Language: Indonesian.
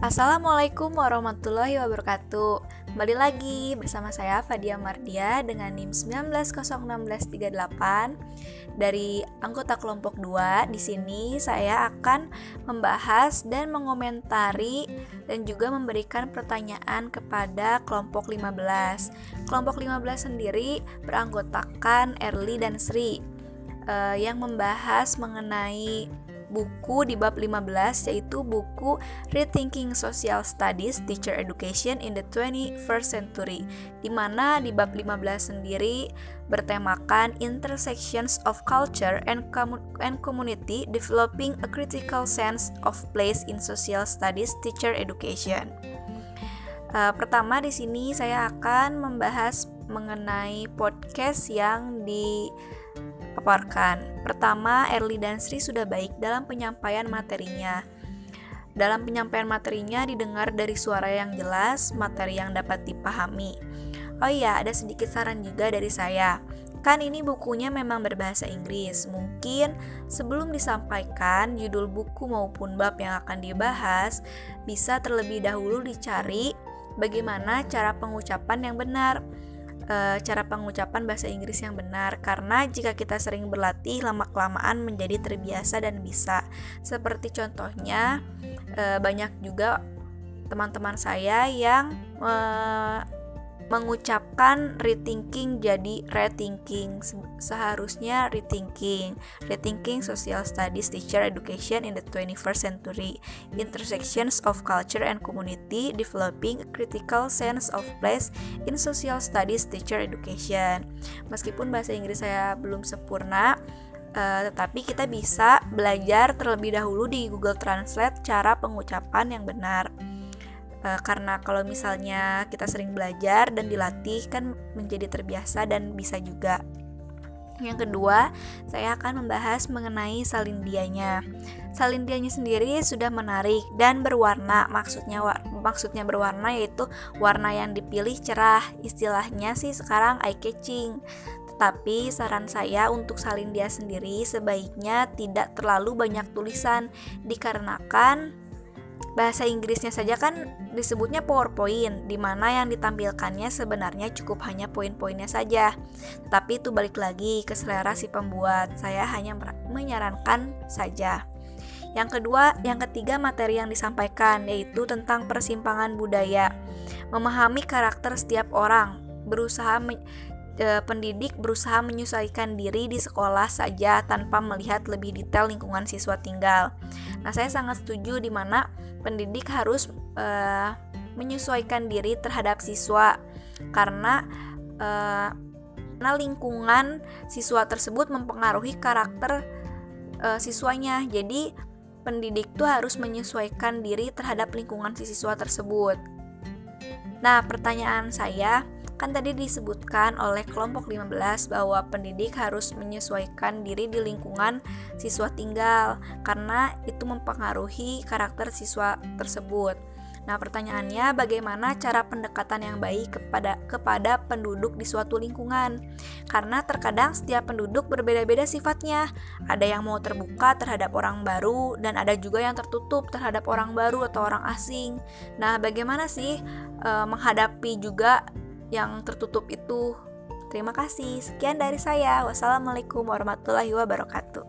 Assalamualaikum warahmatullahi wabarakatuh Kembali lagi bersama saya Fadia Mardia dengan NIM 190638 dari anggota kelompok 2. Di sini saya akan membahas dan mengomentari dan juga memberikan pertanyaan kepada kelompok 15. Kelompok 15 sendiri beranggotakan Erli dan Sri eh, yang membahas mengenai buku di bab 15 yaitu buku Rethinking Social Studies Teacher Education in the 21st Century di mana di bab 15 sendiri bertemakan Intersections of Culture and, and Community Developing a Critical Sense of Place in Social Studies Teacher Education. Uh, pertama di sini saya akan membahas mengenai podcast yang di paparkan. Pertama, Erli dan Sri sudah baik dalam penyampaian materinya. Dalam penyampaian materinya didengar dari suara yang jelas, materi yang dapat dipahami. Oh iya, ada sedikit saran juga dari saya. Kan ini bukunya memang berbahasa Inggris. Mungkin sebelum disampaikan judul buku maupun bab yang akan dibahas, bisa terlebih dahulu dicari bagaimana cara pengucapan yang benar e, cara pengucapan bahasa Inggris yang benar karena jika kita sering berlatih lama-kelamaan menjadi terbiasa dan bisa. Seperti contohnya e, banyak juga teman-teman saya yang e, mengucapkan rethinking jadi rethinking. Seharusnya rethinking. Rethinking social studies teacher education in the 21st century. Intersections of culture and community developing a critical sense of place in social studies teacher education. Meskipun bahasa Inggris saya belum sempurna Uh, tetapi kita bisa belajar terlebih dahulu di Google Translate cara pengucapan yang benar uh, karena kalau misalnya kita sering belajar dan dilatih kan menjadi terbiasa dan bisa juga yang kedua, saya akan membahas mengenai salindianya. Salindianya sendiri sudah menarik dan berwarna. Maksudnya maksudnya berwarna yaitu warna yang dipilih cerah. Istilahnya sih sekarang eye catching. Tetapi saran saya untuk salindia sendiri sebaiknya tidak terlalu banyak tulisan dikarenakan bahasa Inggrisnya saja kan disebutnya PowerPoint, di mana yang ditampilkannya sebenarnya cukup hanya poin-poinnya saja. Tapi itu balik lagi ke selera si pembuat. Saya hanya menyarankan saja. Yang kedua, yang ketiga materi yang disampaikan yaitu tentang persimpangan budaya. Memahami karakter setiap orang, berusaha e, pendidik berusaha menyesuaikan diri di sekolah saja tanpa melihat lebih detail lingkungan siswa tinggal. Nah, saya sangat setuju di mana pendidik harus uh, menyesuaikan diri terhadap siswa karena uh, karena lingkungan siswa tersebut mempengaruhi karakter uh, siswanya. Jadi pendidik tuh harus menyesuaikan diri terhadap lingkungan si siswa tersebut. Nah, pertanyaan saya, kan tadi disebutkan oleh kelompok 15 bahwa pendidik harus menyesuaikan diri di lingkungan siswa tinggal karena itu mempengaruhi karakter siswa tersebut. Nah, pertanyaannya bagaimana cara pendekatan yang baik kepada kepada penduduk di suatu lingkungan? Karena terkadang setiap penduduk berbeda-beda sifatnya. Ada yang mau terbuka terhadap orang baru dan ada juga yang tertutup terhadap orang baru atau orang asing. Nah, bagaimana sih e, menghadapi juga yang tertutup itu? Terima kasih. Sekian dari saya. Wassalamualaikum warahmatullahi wabarakatuh.